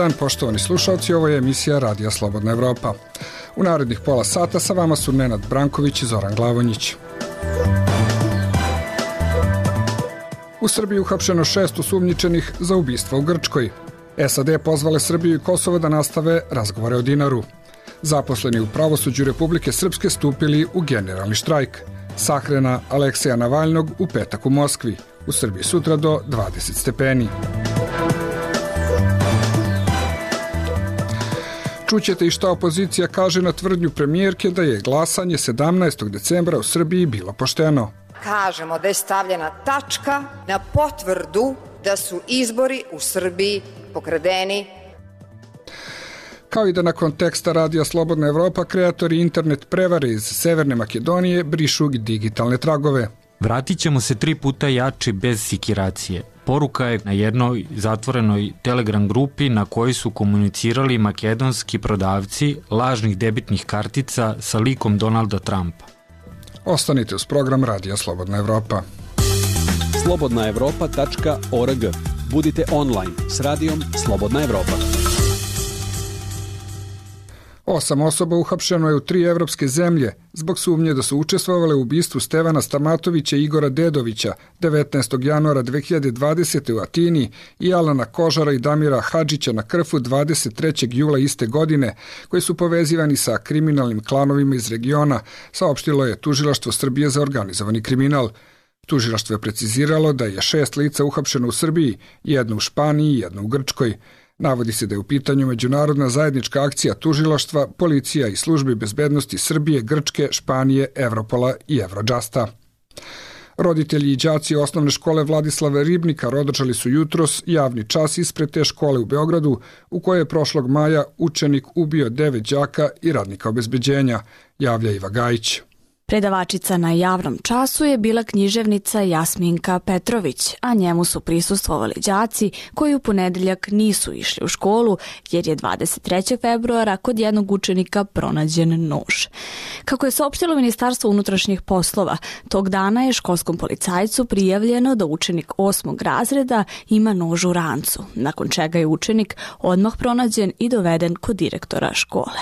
Dan, poštovani slušalci, ovo je emisija Radija Slobodna Evropa. U narednih pola sata sa vama su Nenad Branković i Zoran Glavonjić. U Srbiji uhapšeno šest osumnjičenih za ubistvo u Grčkoj. SAD pozvale Srbiju i Kosovo da nastave razgovore o dinaru. Zaposleni u pravosuđu Republike Srpske stupili u generalni štrajk. Sahrena Alekseja Navalnog u petak u Moskvi. U Srbiji sutra do 20 stepeni. Čućete i šta opozicija kaže na tvrdnju premijerke da je glasanje 17. decembra u Srbiji bilo pošteno. Kažemo da je stavljena tačka na potvrdu da su izbori u Srbiji pokradeni kao i da nakon teksta Radija Slobodna Evropa kreatori internet prevare iz Severne Makedonije brišu digitalne tragove. Vratit ćemo se tri puta jači bez sikiracije. Poruka je na jednoj zatvorenoj Telegram grupi na kojoj su komunicirali makedonski prodavci lažnih debitnih kartica sa likom Donalda Trumpa. Ostanite uz program Radija Slobodna Evropa. slobodnaevropa.org Budite online s radijom Slobodna Evropa. Osam osoba uhapšeno je u tri evropske zemlje zbog sumnje da su učestvovale u ubistvu Stevana Stamatovića i Igora Dedovića 19. januara 2020. u Atini i Alana Kožara i Damira Hadžića na Krfu 23. jula iste godine, koji su povezivani sa kriminalnim klanovima iz regiona, saopštilo je Tužilaštvo Srbije za organizovani kriminal. Tužilaštvo je preciziralo da je šest lica uhapšeno u Srbiji, jedno u Španiji i jedno u Grčkoj. Navodi se da je u pitanju međunarodna zajednička akcija tužilaštva, policija i službi bezbednosti Srbije, Grčke, Španije, Evropola i Evrodžasta. Roditelji i đaci osnovne škole Vladislava Ribnika održali su jutros javni čas ispred te škole u Beogradu, u kojoj je prošlog maja učenik ubio devet đaka i radnika obezbeđenja, javlja Iva Gajić. Predavačica na javnom času je bila književnica Jasminka Petrović, a njemu su prisustvovali đaci koji u ponedeljak nisu išli u školu jer je 23. februara kod jednog učenika pronađen nož. Kako je saopštilo Ministarstvo unutrašnjih poslova, tog dana je školskom policajcu prijavljeno da učenik osmog razreda ima nož u rancu, nakon čega je učenik odmah pronađen i doveden kod direktora škole.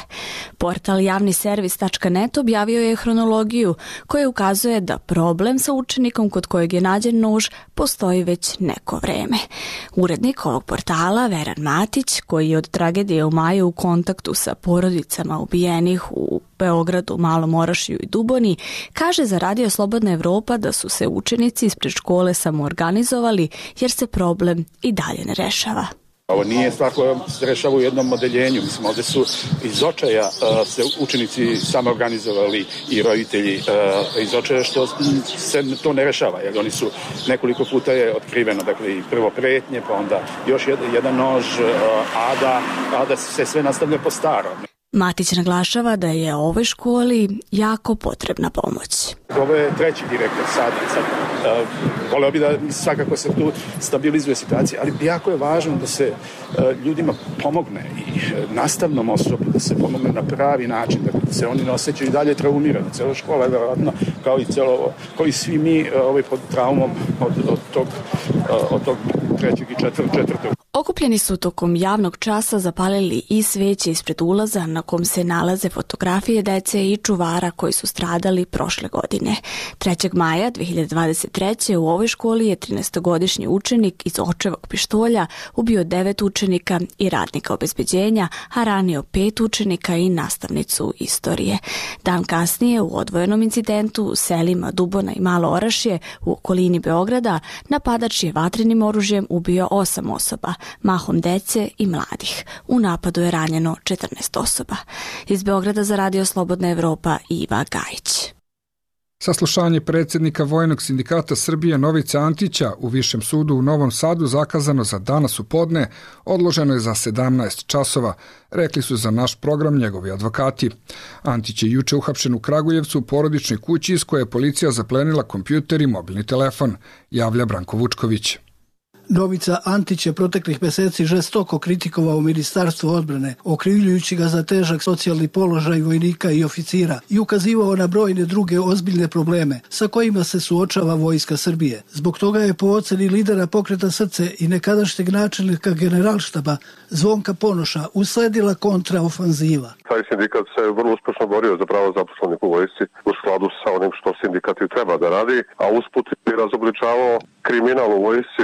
Portal javniservis.net objavio je hronologiju tehnologiju koja ukazuje da problem sa učenikom kod kojeg je nađen nož postoji već neko vreme. Urednik ovog portala, Veran Matić, koji je od tragedije u maju u kontaktu sa porodicama ubijenih u Beogradu, Malom Orašiju i Duboni, kaže za Radio Slobodna Evropa da su se učenici ispred škole samoorganizovali jer se problem i dalje ne rešava. Ovo nije stvar koja se rešava u jednom modeljenju. Mislim, ovde su iz očaja uh, se učenici samo organizovali i roditelji uh, iz očaja što se to ne rešava, jer oni su nekoliko puta je otkriveno, dakle i prvo pretnje, pa onda još jedan, nož, uh, a da, a da se sve nastavlja po starom. Matić naglašava da je ovoj školi jako potrebna pomoć. Ovo je treći direktor sada. sad uh, voleo bi da svakako se tu stabilizuje situacija, ali jako je važno da se uh, ljudima pomogne i uh, nastavnom osobu da se pomogne na pravi način, da se oni ne osjećaju i dalje traumirani. Cela škola je verovatno kao i celo, kao i svi mi uh, ovaj pod traumom od, od tog, uh, od tog trećeg i četvr, četvrtog Okupljeni su tokom javnog časa zapalili i sveće ispred ulaza na kom se nalaze fotografije dece i čuvara koji su stradali prošle godine. 3. maja 2023. u ovoj školi je 13-godišnji učenik iz očevog pištolja ubio devet učenika i radnika obezbeđenja, a ranio pet učenika i nastavnicu istorije. Dan kasnije u odvojenom incidentu u selima Dubona i Malo Orašje u okolini Beograda napadač je vatrenim oružjem ubio osam osoba, mahom dece i mladih. U napadu je ranjeno 14 osoba. Iz Beograda za Radio Slobodna Evropa Iva Gajić. Saslušanje predsednika Vojnog sindikata Srbije Novice Antića u Višem sudu u Novom Sadu zakazano za danas u podne, odloženo je za 17 časova, rekli su za naš program njegovi advokati. Antić je juče uhapšen u Kragujevcu u porodičnoj kući iz koje je policija zaplenila kompjuter i mobilni telefon, javlja Branko Vučković. Novica Antić je proteklih meseci žestoko kritikovao Ministarstvo odbrane, okrivljujući ga za težak socijalni položaj vojnika i oficira i ukazivao na brojne druge ozbiljne probleme sa kojima se suočava Vojska Srbije. Zbog toga je po oceni lidera pokreta srce i nekadašnjeg načelnika generalštaba Zvonka Ponoša usledila kontraofanziva. Taj sindikat se vrlo uspešno borio za pravo zaposlenih u vojsci u skladu sa onim što sindikat treba da radi, a usput je razobličavao kriminal u vojsci,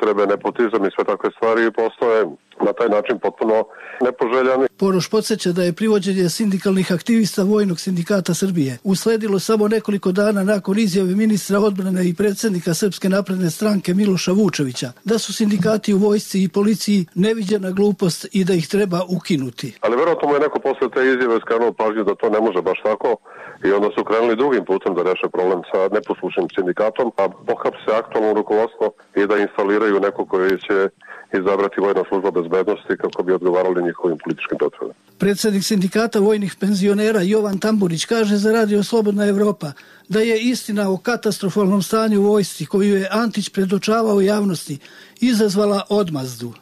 zloupotrebe, nepotizam i sve takve stvari postoje na taj način potpuno nepoželjani. Poroš podsjeća da je privođenje sindikalnih aktivista Vojnog sindikata Srbije usledilo samo nekoliko dana nakon izjave ministra odbrane i predsednika Srpske napredne stranke Miloša Vučevića da su sindikati u vojsci i policiji neviđena glupost i da ih treba ukinuti. Ali verovatno mu je neko posle te izjave skrenuo pažnju da to ne može baš tako i onda su krenuli drugim putem da reše problem sa neposlušnim sindikatom, a pohapse aktualno rukovodstvo i da instaliraju neko koji će izabrati vojna služba bezbednosti kako bi odgovarali njihovim političkim potrebama. Predsednik sindikata vojnih penzionera Jovan Tamburić kaže za Radio Slobodna Evropa da je istina o katastrofalnom stanju u vojsci koju je Antić predočavao javnosti izazvala odmazdu.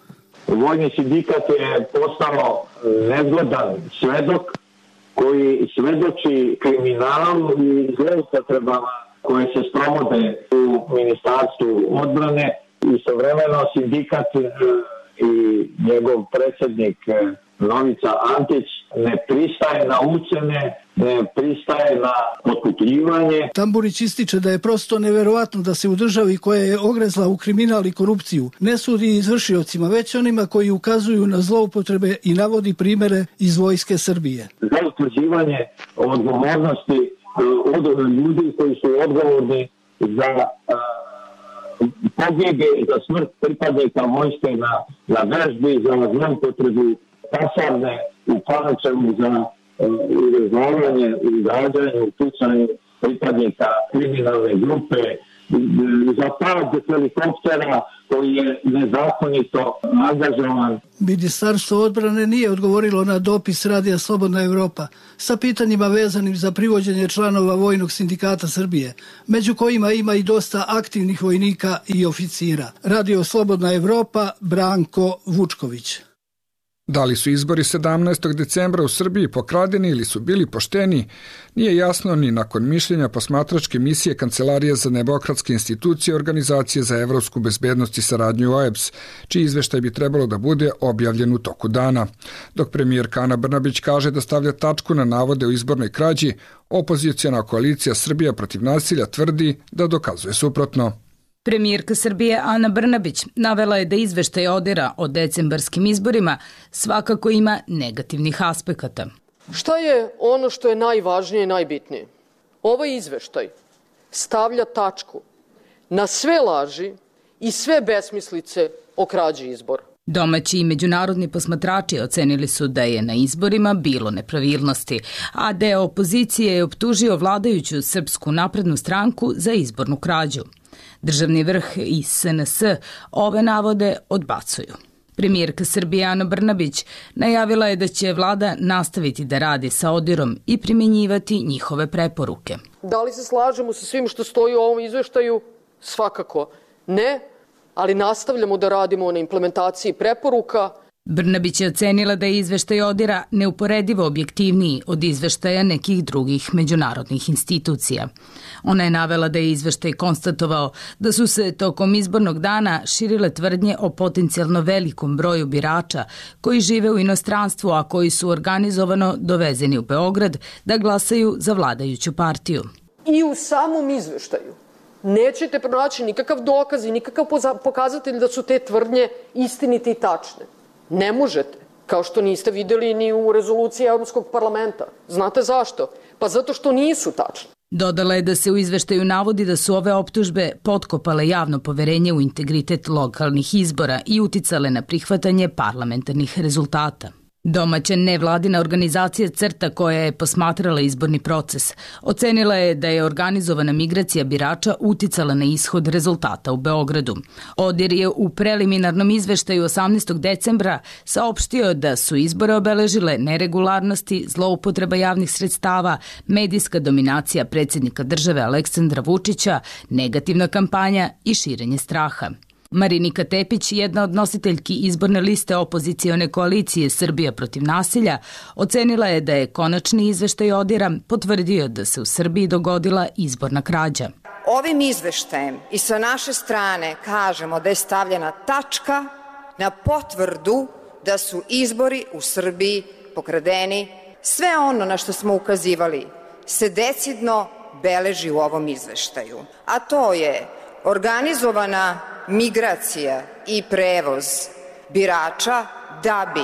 Vojni sindikat je postao nezgodan svedok koji svedoči kriminalu i zloupotrebama koje se sprovode u Ministarstvu odbrane i sovremeno sindikat e, i njegov predsednik e, Novica Antić ne pristaje na ucene, ne pristaje na otkupljivanje. Tamburić ističe da je prosto neverovatno da se u državi koja je ogrezla u kriminal i korupciju ne sudi izvršiocima, već onima koji ukazuju na zloupotrebe i navodi primere iz Vojske Srbije. Za utvrđivanje odgovornosti e, od ljudi koji su odgovorni za pogibje za smrt pripadnika vojske na, na vežbi, za zlopotrebu kasarne u Panačevu za izazvavanje i gađanje u slučaju pripadnika kriminalne grupe, za pad helikoptera koji je nezakonito angažovan. Ministarstvo odbrane nije odgovorilo na dopis Radija Slobodna Evropa sa pitanjima vezanim za privođenje članova Vojnog sindikata Srbije, među kojima ima i dosta aktivnih vojnika i oficira. Radio Slobodna Evropa, Branko Vučković. Da li su izbori 17. decembra u Srbiji pokradeni ili su bili pošteni, nije jasno ni nakon mišljenja posmatračke misije Kancelarije za nebokratske institucije Organizacije za evropsku bezbednost i saradnju OEBS, čiji izveštaj bi trebalo da bude objavljen u toku dana. Dok premijer Kana Brnabić kaže da stavlja tačku na navode o izbornoj krađi, opozicijana koalicija Srbija protiv nasilja tvrdi da dokazuje suprotno. Premijerka Srbije Ana Brnabić navela je da izveštaj odira o decembarskim izborima svakako ima negativnih aspekata. Šta je ono što je najvažnije i najbitnije? Ovaj izveštaj stavlja tačku na sve laži i sve besmislice o krađi izbora. Domaći i međunarodni posmatrači ocenili su da je na izborima bilo nepravilnosti, a deo opozicije je optužio vladajuću Srpsku naprednu stranku za izbornu krađu. Državni vrh i SNS ove navode odbacuju. Premijerka Srbije Ana Brnabić najavila je da će vlada nastaviti da radi sa Odirom i primjenjivati njihove preporuke. Da li se slažemo sa svim što stoji u ovom izveštaju? Svakako ne, ali nastavljamo da radimo na implementaciji preporuka Brnabić je ocenila da je izveštaj Odira neuporedivo objektivniji od izveštaja nekih drugih međunarodnih institucija. Ona je navela da je izveštaj konstatovao da su se tokom izbornog dana širile tvrdnje o potencijalno velikom broju birača koji žive u inostranstvu, a koji su organizovano dovezeni u Beograd da glasaju za vladajuću partiju. I u samom izveštaju nećete pronaći nikakav dokaz i nikakav pokazatelj da su te tvrdnje istinite i tačne. Ne možete. Kao što niste videli ni u rezoluciji Europskog parlamenta. Znate zašto? Pa zato što nisu tačne. Dodala je da se u izveštaju navodi da su ove optužbe potkopale javno poverenje u integritet lokalnih izbora i uticale na prihvatanje parlamentarnih rezultata. Domaća nevladina organizacija CRTA koja je posmatrala izborni proces ocenila je da je organizovana migracija birača uticala na ishod rezultata u Beogradu. Odir je u preliminarnom izveštaju 18. decembra saopštio da su izbore obeležile neregularnosti, zloupotreba javnih sredstava, medijska dominacija predsednika države Aleksandra Vučića, negativna kampanja i širenje straha. Marinika Tepić, jedna od nositeljki izborne liste opozicione koalicije Srbija protiv nasilja, ocenila je da je konačni izveštaj Odira potvrdio da se u Srbiji dogodila izborna krađa. Ovim izveštajem i sa naše strane kažemo da je stavljena tačka na potvrdu da su izbori u Srbiji pokradeni. Sve ono na što smo ukazivali se decidno beleži u ovom izveštaju, a to je organizovana migracija i prevoz birača da bi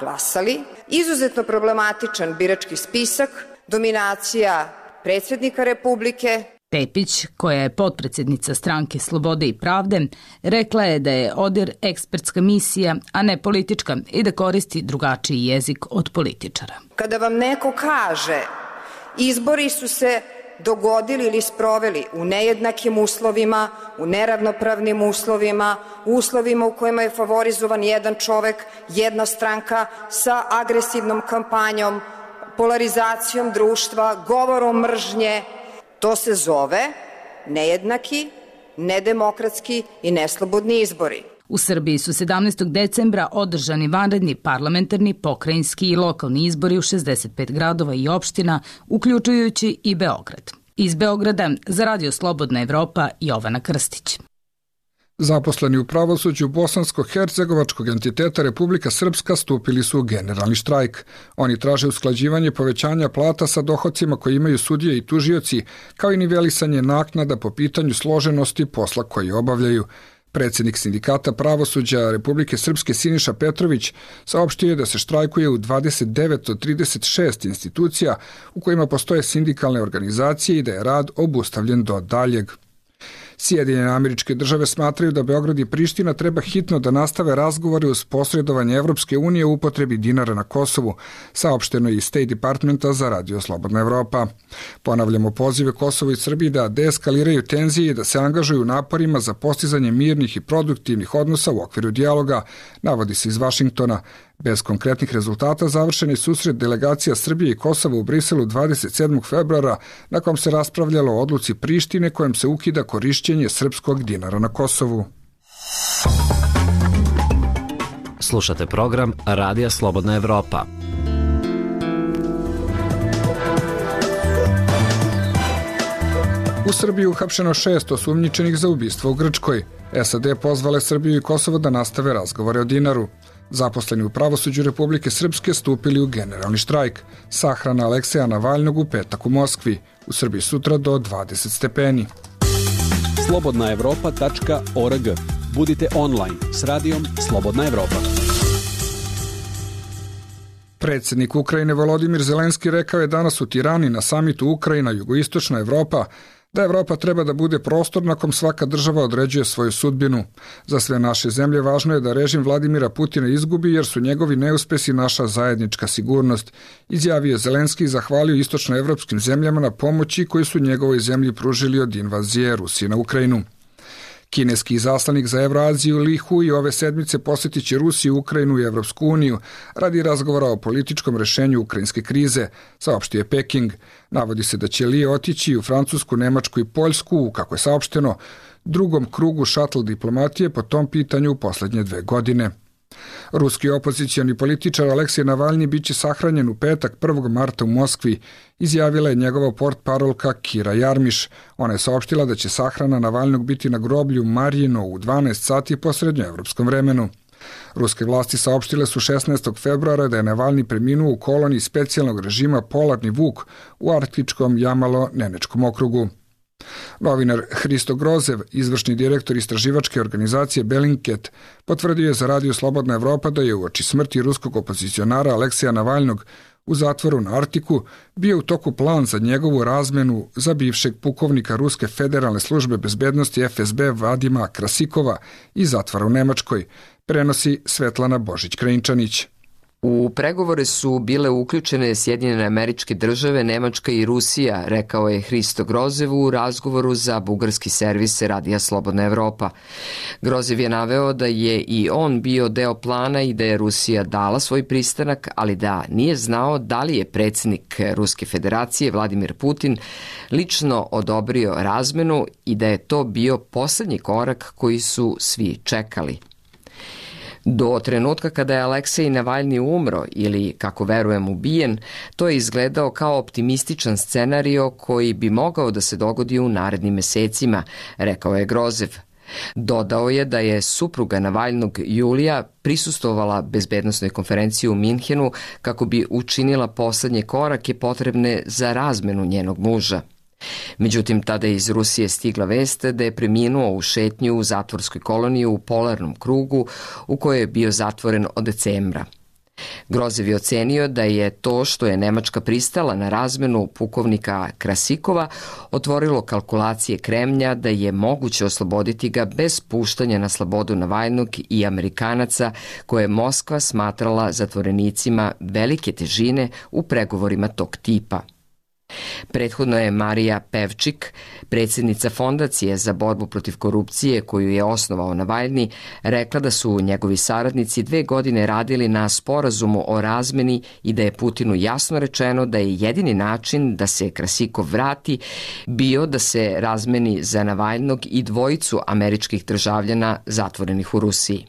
glasali, izuzetno problematičan birački spisak, dominacija predsednika Republike, Tepić, koja je potpredsednica stranke Slobode i pravde, rekla je da je ODIR ekspertska misija, a ne politička i da koristi drugačiji jezik od političara. Kada vam neko kaže izbori su se dogodili ili sproveli u nejednakim uslovima, u neravnopravnim uslovima, u uslovima u kojima je favorizovan jedan čovek, jedna stranka sa agresivnom kampanjom, polarizacijom društva, govorom mržnje, To se zove nejednaki, nedemokratski i neslobodni izbori. U Srbiji su 17. decembra održani vanredni parlamentarni, pokrajinski i lokalni izbori u 65 gradova i opština, uključujući i Beograd. Iz Beograda za Radio Slobodna Evropa Jovana Krstić. Zaposleni u pravosuđu Bosansko-Hercegovačkog entiteta Republika Srpska stupili su u generalni štrajk. Oni traže usklađivanje povećanja plata sa dohodcima koji imaju sudije i tužioci, kao i nivelisanje naknada po pitanju složenosti posla koji obavljaju. Predsednik sindikata pravosuđa Republike Srpske Siniša Petrović saopštio je da se štrajkuje u 29 od 36 institucija u kojima postoje sindikalne organizacije i da je rad obustavljen do daljeg. Sjedinjene američke države smatraju da Beograd i Priština treba hitno da nastave razgovore uz posredovanje Evropske unije u upotrebi dinara na Kosovu, saopšteno je iz State Departmenta za Radio Slobodna Evropa. Ponavljamo pozive Kosovo i Srbiji da deeskaliraju tenzije i da se angažuju naporima za postizanje mirnih i produktivnih odnosa u okviru dijaloga, navodi se iz Vašingtona. Bez konkretnih rezultata završen je susret delegacija Srbije i Kosova u Briselu 27. februara, na kom se raspravljalo o odluci Prištine kojem se ukida korišćenje srpskog dinara na Kosovu. Slušate program Radija Slobodna Evropa. U Srbiji uhapšeno šest osumnjičenih za ubistvo u Grčkoj. SAD pozvale Srbiju i Kosovo da nastave razgovore o dinaru. Zaposleni u pravosuđu Republike Srpske stupili u generalni štrajk. Sahrana Alekseja Navalnog u petak u Moskvi. U Srbiji sutra do 20 stepeni. slobodnaevropa.org Budite online s radijom Slobodna Evropa. Predsednik Ukrajine Volodimir Zelenski rekao je danas u Tirani na samitu Ukrajina jugoistočna Evropa da Evropa treba da bude prostor na kom svaka država određuje svoju sudbinu. Za sve naše zemlje važno je da režim Vladimira Putina izgubi jer su njegovi neuspesi naša zajednička sigurnost, izjavio Zelenski i zahvalio istočnoevropskim zemljama na pomoći koju su njegovoj zemlji pružili od invazije Rusije na Ukrajinu. Kineski zaslanik za Evroaziju Li Hui ove sedmice posjetit će Rusiju, Ukrajinu i Evropsku uniju radi razgovora o političkom rešenju ukrajinske krize, saopštio je Peking. Navodi se da će Li otići u Francusku, Nemačku i Poljsku, kako je saopšteno, drugom krugu šatl diplomatije po tom pitanju u poslednje dve godine. Ruski opozicijani političar Aleksej Navalni biće sahranjen u petak 1. marta u Moskvi, izjavila je njegova port parolka Kira Jarmiš. Ona je saopštila da će sahrana Navalnog biti na groblju Marjino u 12 sati po srednjoevropskom vremenu. Ruske vlasti saopštile su 16. februara da je Navalni preminuo u koloniji specijalnog režima Polarni Vuk u arktičkom Jamalo-Nenečkom okrugu. Novinar Hristo Grozev, izvršni direktor istraživačke organizacije Bellingcat, potvrdio je za Radio Slobodna Evropa da je u oči smrti ruskog opozicionara Aleksija Navalnog u zatvoru na Artiku bio u toku plan za njegovu razmenu za bivšeg pukovnika Ruske federalne službe bezbednosti FSB Vadima Krasikova i zatvora u Nemačkoj, prenosi Svetlana Božić-Krajinčanić. U pregovore su bile uključene Sjedinjene američke države, Nemačka i Rusija, rekao je Hristo Grozev u razgovoru za bugarski servis Radija Slobodna Evropa. Grozev je naveo da je i on bio deo plana i da je Rusija dala svoj pristanak, ali da nije znao da li je predsednik Ruske federacije Vladimir Putin lično odobrio razmenu i da je to bio poslednji korak koji su svi čekali. Do trenutka kada je Aleksej Navalni umro ili, kako verujem, ubijen, to je izgledao kao optimističan scenario koji bi mogao da se dogodi u narednim mesecima, rekao je Grozev. Dodao je da je supruga Navalnog Julija prisustovala bezbednostnoj konferenciji u Minhenu kako bi učinila poslednje korake potrebne za razmenu njenog muža. Međutim, tada je iz Rusije stigla vest da je preminuo u šetnju u zatvorskoj koloniji u polarnom krugu u kojoj je bio zatvoren od decembra. Grozev je ocenio da je to što je Nemačka pristala na razmenu pukovnika Krasikova otvorilo kalkulacije Kremlja da je moguće osloboditi ga bez puštanja na slobodu Navajnog i Amerikanaca koje je Moskva smatrala zatvorenicima velike težine u pregovorima tog tipa. Prethodno je Marija Pevčik, predsednica Fondacije za borbu protiv korupcije koju je osnovao Navaljni, rekla da su njegovi saradnici dve godine radili na sporazumu o razmeni i da je Putinu jasno rečeno da je jedini način da se Krasikov vrati bio da se razmeni za Navaljnog i dvojicu američkih državljana zatvorenih u Rusiji.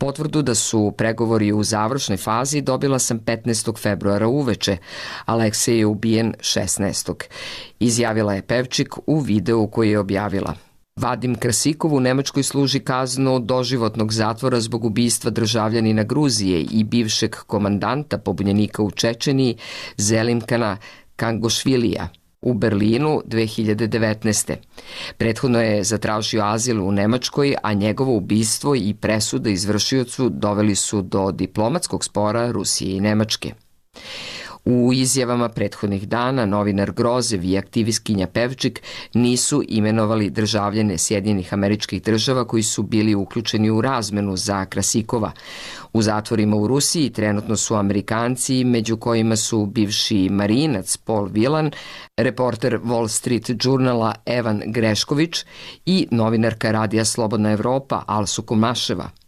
Potvrdu da su pregovori u završnoj fazi dobila sam 15. februara uveče. Aleksej je ubijen 16. Izjavila je Pevčik u videu koji je objavila. Vadim Krasikov u Nemačkoj služi kaznu doživotnog zatvora zbog ubistva državljanina Gruzije i bivšeg komandanta pobunjenika u Čečeniji Zelimkana Kangošvilija – u Berlinu 2019. Prethodno je zatražio azil u Nemačkoj, a njegovo ubistvo i presuda izvršiocu doveli su do diplomatskog spora Rusije i Nemačke. U izjavama prethodnih dana novinar Grozev i aktivistkinja Pevčik nisu imenovali državljene Sjedinjenih američkih država koji su bili uključeni u razmenu za Krasikova. U zatvorima u Rusiji trenutno su Amerikanci, među kojima su bivši marinac Paul Vilan, reporter Wall Street Journala Evan Grešković i novinarka Radija Slobodna Evropa Alsu Kumaševa.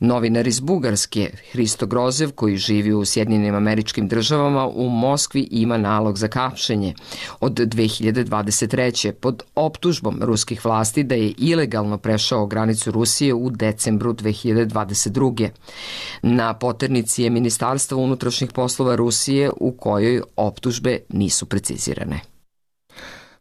Novinar iz Bugarske, Hristo Grozev, koji živi u Sjedinjenim američkim državama, u Moskvi ima nalog za kapšenje od 2023. pod optužbom ruskih vlasti da je ilegalno prešao granicu Rusije u decembru 2022. Na poternici je Ministarstvo unutrašnjih poslova Rusije u kojoj optužbe nisu precizirane.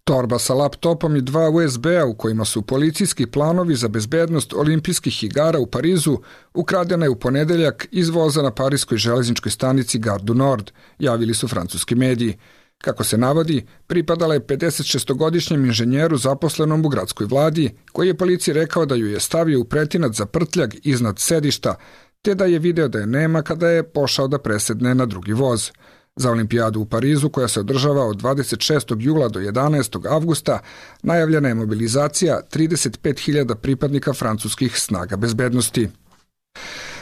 Torba sa laptopom i dva USB-a u kojima su policijski planovi za bezbednost olimpijskih igara u Parizu ukradena je u ponedeljak iz voza na parijskoj železničkoj stanici Gardu Nord, javili su francuski mediji. Kako se navodi, pripadala je 56-godišnjem inženjeru zaposlenom u gradskoj vladi, koji je policiji rekao da ju je stavio u pretinac za prtljag iznad sedišta, te da je video da je nema kada je pošao da presedne na drugi voz. Za olimpijadu u Parizu, koja se održava od 26. jula do 11. avgusta, najavljena je mobilizacija 35.000 pripadnika francuskih snaga bezbednosti.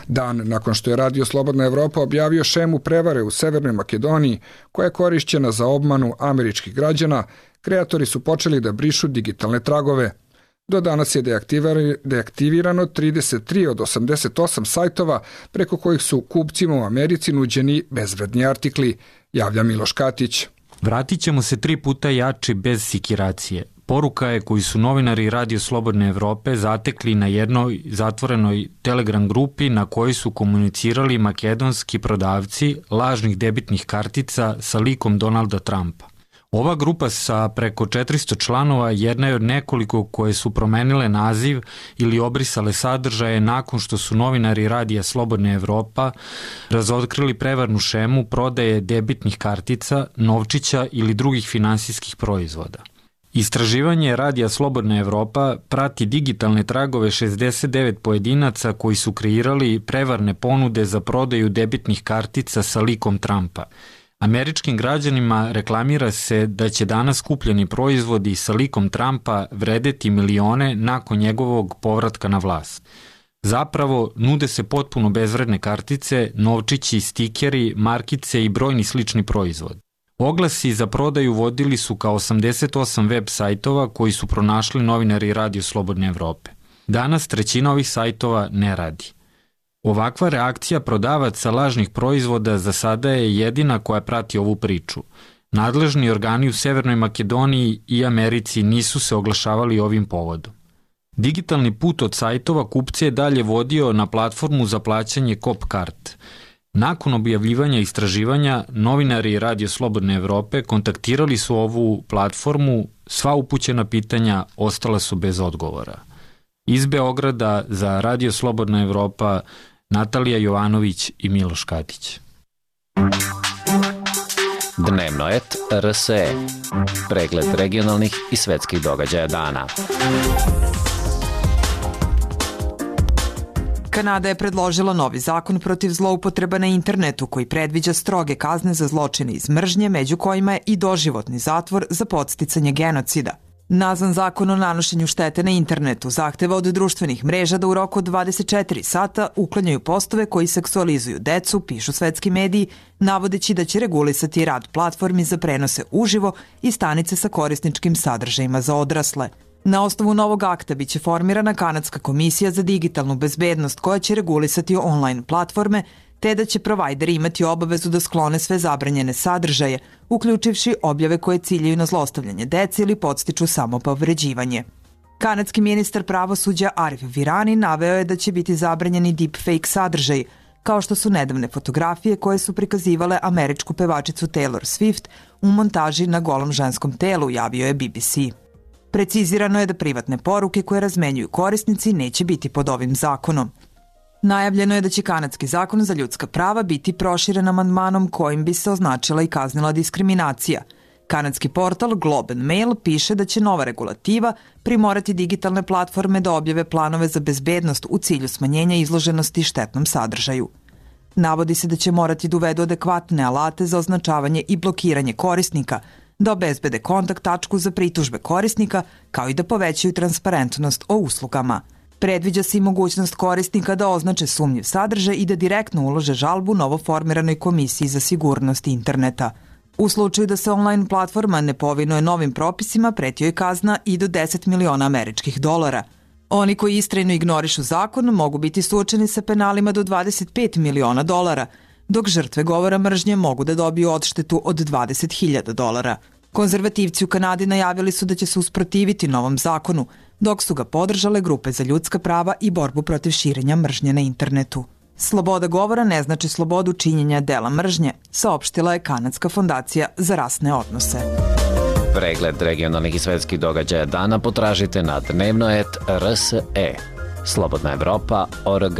Dan nakon što je Radio Slobodna Evropa objavio šemu prevare u Severnoj Makedoniji, koja je korišćena za obmanu američkih građana, kreatori su počeli da brišu digitalne tragove – Do danas je deaktivirano 33 od 88 sajtova preko kojih su kupcima u Americi nuđeni bezvredni artikli, javlja Miloš Katić. Vratit ćemo se tri puta jači bez sikiracije. Poruka je koju su novinari Radio Slobodne Evrope zatekli na jednoj zatvorenoj Telegram grupi na kojoj su komunicirali makedonski prodavci lažnih debitnih kartica sa likom Donalda Trumpa. Ova grupa sa preko 400 članova jedna je od nekoliko koje su promenile naziv ili obrisale sadržaje nakon što su novinari Radija Slobodna Evropa razotkrili prevarnu šemu prodaje debitnih kartica, novčića ili drugih finansijskih proizvoda. Istraživanje Radija Slobodna Evropa prati digitalne tragove 69 pojedinaca koji su kreirali prevarne ponude za prodaju debitnih kartica sa likom Trumpa – Američkim građanima reklamira se da će danas kupljeni proizvodi sa likom Trumpa vredeti milione nakon njegovog povratka na vlast. Zapravo, nude se potpuno bezvredne kartice, novčići, stikeri, markice i brojni slični proizvod. Oglasi za prodaju vodili su kao 88 web sajtova koji su pronašli novinari Radio Slobodne Evrope. Danas trećina ovih sajtova ne radi. Ovakva reakcija prodavaca lažnih proizvoda za sada je jedina koja prati ovu priču. Nadležni organi u Severnoj Makedoniji i Americi nisu se oglašavali ovim povodom. Digitalni put od sajtova kupce je dalje vodio na platformu za plaćanje Copcart. Nakon objavljivanja istraživanja, novinari Radio Slobodne Evrope kontaktirali su ovu platformu, sva upućena pitanja ostala su bez odgovora. Iz Beograda za Radio Slobodna Evropa Natalija Jovanović i Miloš Katić. Dnevno et RSE. Pregled regionalnih i svetskih događaja dana. Kanada je predložila novi zakon protiv zloupotreba na internetu koji predviđa stroge kazne za zločine iz mržnje, među kojima je i doživotni zatvor za podsticanje genocida. Nazvan zakon o nanošenju štete na internetu zahteva od društvenih mreža da u roku od 24 sata uklanjaju postove koji seksualizuju decu, pišu svetski mediji, navodeći da će regulisati rad platformi za prenose uživo i stanice sa korisničkim sadržajima za odrasle. Na osnovu novog akta biće formirana Kanadska komisija za digitalnu bezbednost koja će regulisati online platforme, te da će provajderi imati obavezu da sklone sve zabranjene sadržaje, uključivši objave koje ciljaju na zlostavljanje dece ili podstiču samopovređivanje. Kanadski ministar pravosuđa Arif Virani naveo je da će biti zabranjeni deepfake sadržaj, kao što su nedavne fotografije koje su prikazivale američku pevačicu Taylor Swift u montaži na golom ženskom telu, javio je BBC. Precizirano je da privatne poruke koje razmenjuju korisnici neće biti pod ovim zakonom. Najavljeno je da će kanadski zakon za ljudska prava biti proširen amandmanom kojim bi se označila i kaznila diskriminacija. Kanadski portal Globe and Mail piše da će nova regulativa primorati digitalne platforme da objave planove za bezbednost u cilju smanjenja izloženosti štetnom sadržaju. Navodi se da će morati da uvedu adekvatne alate za označavanje i blokiranje korisnika – da obezbede kontakt tačku za pritužbe korisnika, kao i da povećaju transparentnost o uslugama. Predviđa se i mogućnost korisnika da označe sumnjiv sadržaj i da direktno ulože žalbu novoformiranoj komisiji za sigurnost interneta. U slučaju da se online platforma ne povinuje novim propisima, pretio je kazna i do 10 miliona američkih dolara. Oni koji istrajno ignorišu zakon mogu biti suočeni sa penalima do 25 miliona dolara, dok žrtve govora mržnje mogu da dobiju odštetu od 20.000 dolara. Konzervativci u Kanadi najavili su da će se usprotiviti novom zakonu, dok su ga podržale grupe za ljudska prava i borbu protiv širenja mržnje na internetu. Sloboda govora ne znači slobodu činjenja dela mržnje, saopštila je Kanadska fondacija za rasne odnose. Pregled regionalnih i svetskih događaja dana potražite na dnevnoet.rse. Slobodna Evropa.org.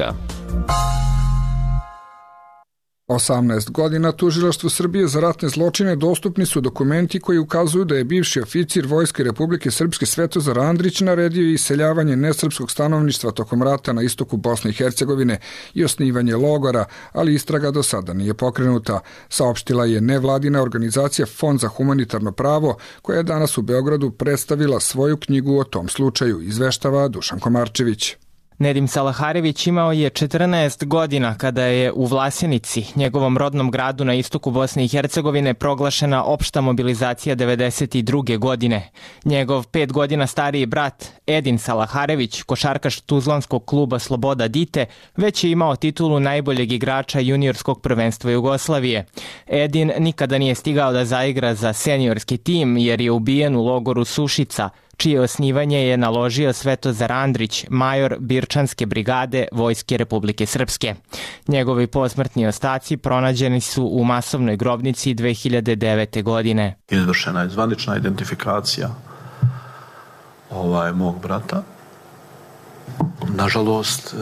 18 godina tužilaštvu Srbije za ratne zločine dostupni su dokumenti koji ukazuju da je bivši oficir Vojske Republike Srpske Svetozar Andrić naredio iseljavanje nesrpskog stanovništva tokom rata na istoku Bosne i Hercegovine i osnivanje logora, ali istraga do sada nije pokrenuta, saopštila je nevladina organizacija Fond za humanitarno pravo koja je danas u Beogradu predstavila svoju knjigu o tom slučaju, izveštava Dušan Komarčević. Nedim Salaharević imao je 14 godina kada je u Vlasenici, njegovom rodnom gradu na istoku Bosne i Hercegovine, proglašena opšta mobilizacija 92. godine. Njegov pet godina stariji brat Edin Salaharević, košarkaš Tuzlanskog kluba Sloboda Dite, već je imao titulu najboljeg igrača juniorskog prvenstva Jugoslavije. Edin nikada nije stigao da zaigra za seniorski tim jer je ubijen u logoru Sušica, čije osnivanje je naložio Svetozar Andrić, major Birčanske brigade Vojske Republike Srpske. Njegovi posmrtni ostaci pronađeni su u masovnoj grobnici 2009. godine. Izvršena je zvanična identifikacija ovaj, mog brata. Nažalost,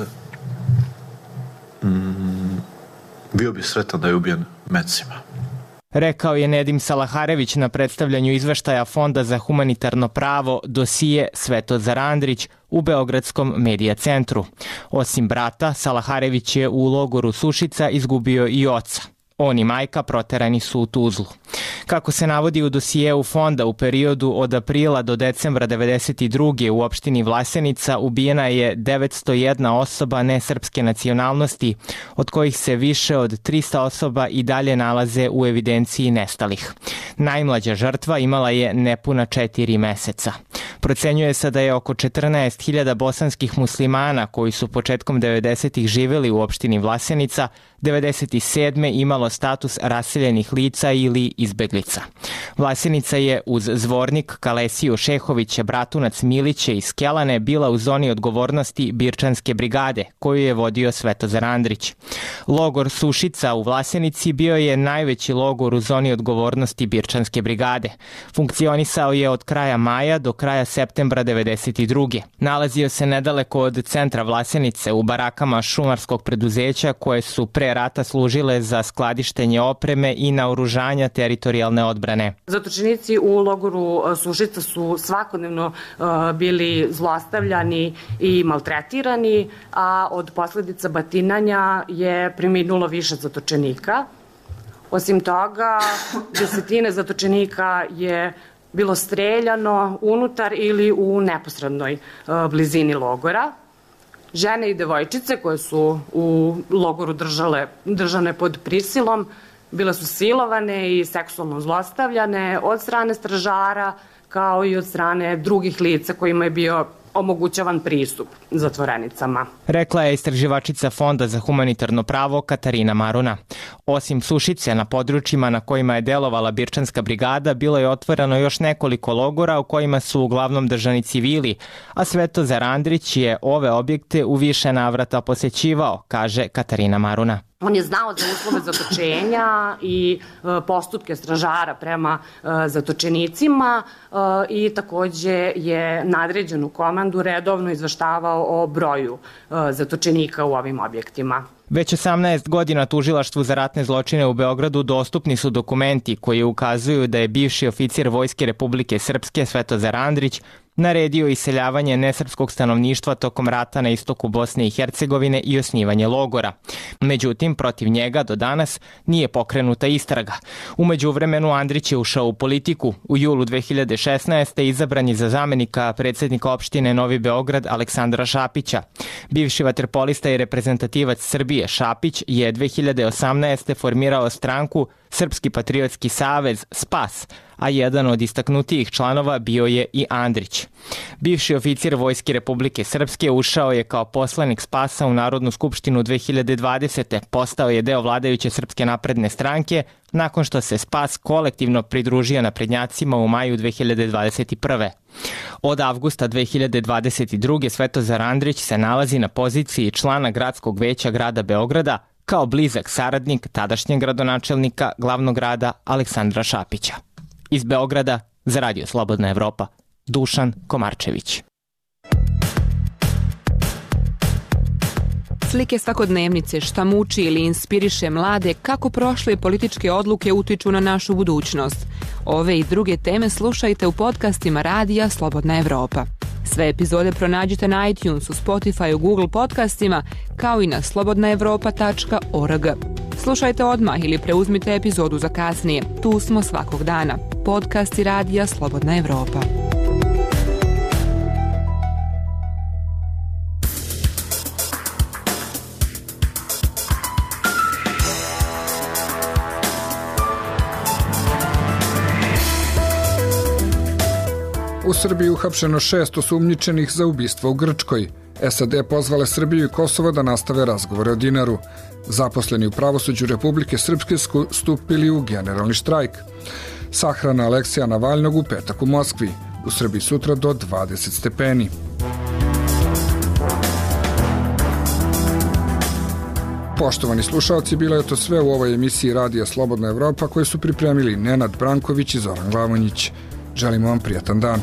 mm, bio bi sretan da je ubijen mecima rekao je Nedim Salaharević na predstavljanju izveštaja Fonda za humanitarno pravo dosije Svetozar Andrić u Beogradskom medija centru. Osim brata, Salaharević je u logoru Sušica izgubio i oca. On i majka proterani su u Tuzlu. Kako se navodi u dosijeu fonda u periodu od aprila do decembra 92. u opštini Vlasenica ubijena je 901 osoba nesrpske nacionalnosti, od kojih se više od 300 osoba i dalje nalaze u evidenciji nestalih. Najmlađa žrtva imala je nepuna četiri meseca. Procenjuje se da je oko 14.000 bosanskih muslimana koji su početkom 90. živeli u opštini Vlasenica 97. imalo status raseljenih lica ili izbeglica. Vlasenica je uz zvornik Kalesiju Šehovića, Bratunac Miliće i Skelane bila u zoni odgovornosti Birčanske brigade, koju je vodio Svetozar Andrić. Logor Sušica u Vlasenici bio je najveći logor u zoni odgovornosti Birčanske brigade. Funkcionisao je od kraja maja do kraja septembra 92. Nalazio se nedaleko od centra Vlasenice u barakama šumarskog preduzeća koje su pre rata služile za skladištenje opreme i naoružanja teritorijalne odbrane. Zatočenici u logoru e, Sušica su svakodnevno e, bili zlostavljani i maltretirani, a od posledica batinanja je preminulo više zatočenika. Osim toga, desetine zatočenika je bilo streljano unutar ili u neposrednoj e, blizini logora. Žene i devojčice koje su u logoru držale, držane pod prisilom bile su silovane i seksualno zlostavljane od strane stražara kao i od strane drugih lica kojima je bio omogućavan pristup zatvorenicama. Rekla je istraživačica Fonda za humanitarno pravo Katarina Maruna. Osim Sušice na područjima na kojima je delovala Birčanska brigada, bilo je otvoreno još nekoliko logora u kojima su uglavnom držani civili, a Svetozar Andrić je ove objekte u više navrata posećivao, kaže Katarina Maruna. On je znao za uslove zatočenja i e, postupke stražara prema e, zatočenicima e, i takođe je nadređenu komandu redovno izvaštavao o broju zatočenika u ovim objektima. Već 18 godina tužilaštvu za ratne zločine u Beogradu dostupni su dokumenti koji ukazuju da je bivši oficir Vojske Republike Srpske Svetozar Andrić naredio iseljavanje nesrpskog stanovništva tokom rata na istoku Bosne i Hercegovine i osnivanje logora. Međutim, protiv njega do danas nije pokrenuta istraga. Umeđu vremenu Andrić je ušao u politiku. U julu 2016. izabran je za zamenika predsednika opštine Novi Beograd Aleksandra Šapića. Bivši vaterpolista i reprezentativac Srbije Šapić je 2018. formirao stranku Srpski patriotski savez SPAS, a jedan od istaknutijih članova bio je i Andrić. Bivši oficir Vojske Republike Srpske ušao je kao poslanik Spasa u Narodnu skupštinu 2020. Postao je deo vladajuće Srpske napredne stranke nakon što se Spas kolektivno pridružio naprednjacima u maju 2021. Od avgusta 2022. Svetozar Andrić se nalazi na poziciji člana gradskog veća grada Beograda, kao blizak saradnik tadašnjeg gradonačelnika glavnog grada Aleksandra Šapića. Iz Beograda za Radio Slobodna Evropa, Dušan Komarčević. Slike svakodnevnice šta muči ili inspiriše mlade kako prošle političke odluke utiču na našu budućnost. Ove i druge teme slušajte u podcastima Radija Slobodna Evropa. Sve epizode pronađite na iTunesu, Spotify, Google podcastima, kao i na slobodnaevropa.org. Slušajte odmah ili preuzmite epizodu za kasnije. Tu smo svakog dana. Podcast i radija Slobodna Evropa. U Srbiji uhapšeno šest osumnjičenih za ubistvo u Grčkoj. SAD pozvale Srbiju i Kosovo da nastave razgovore o dinaru. Zaposleni u pravosuđu Republike Srpske stupili u generalni štrajk. Sahrana Aleksija Navalnog u petak u Moskvi. U Srbiji sutra do 20 stepeni. Poštovani slušalci, bilo je to sve u ovoj emisiji Radija Slobodna Evropa koje su pripremili Nenad Branković i Zoran Glavonjić. Želimo vam prijatan dan.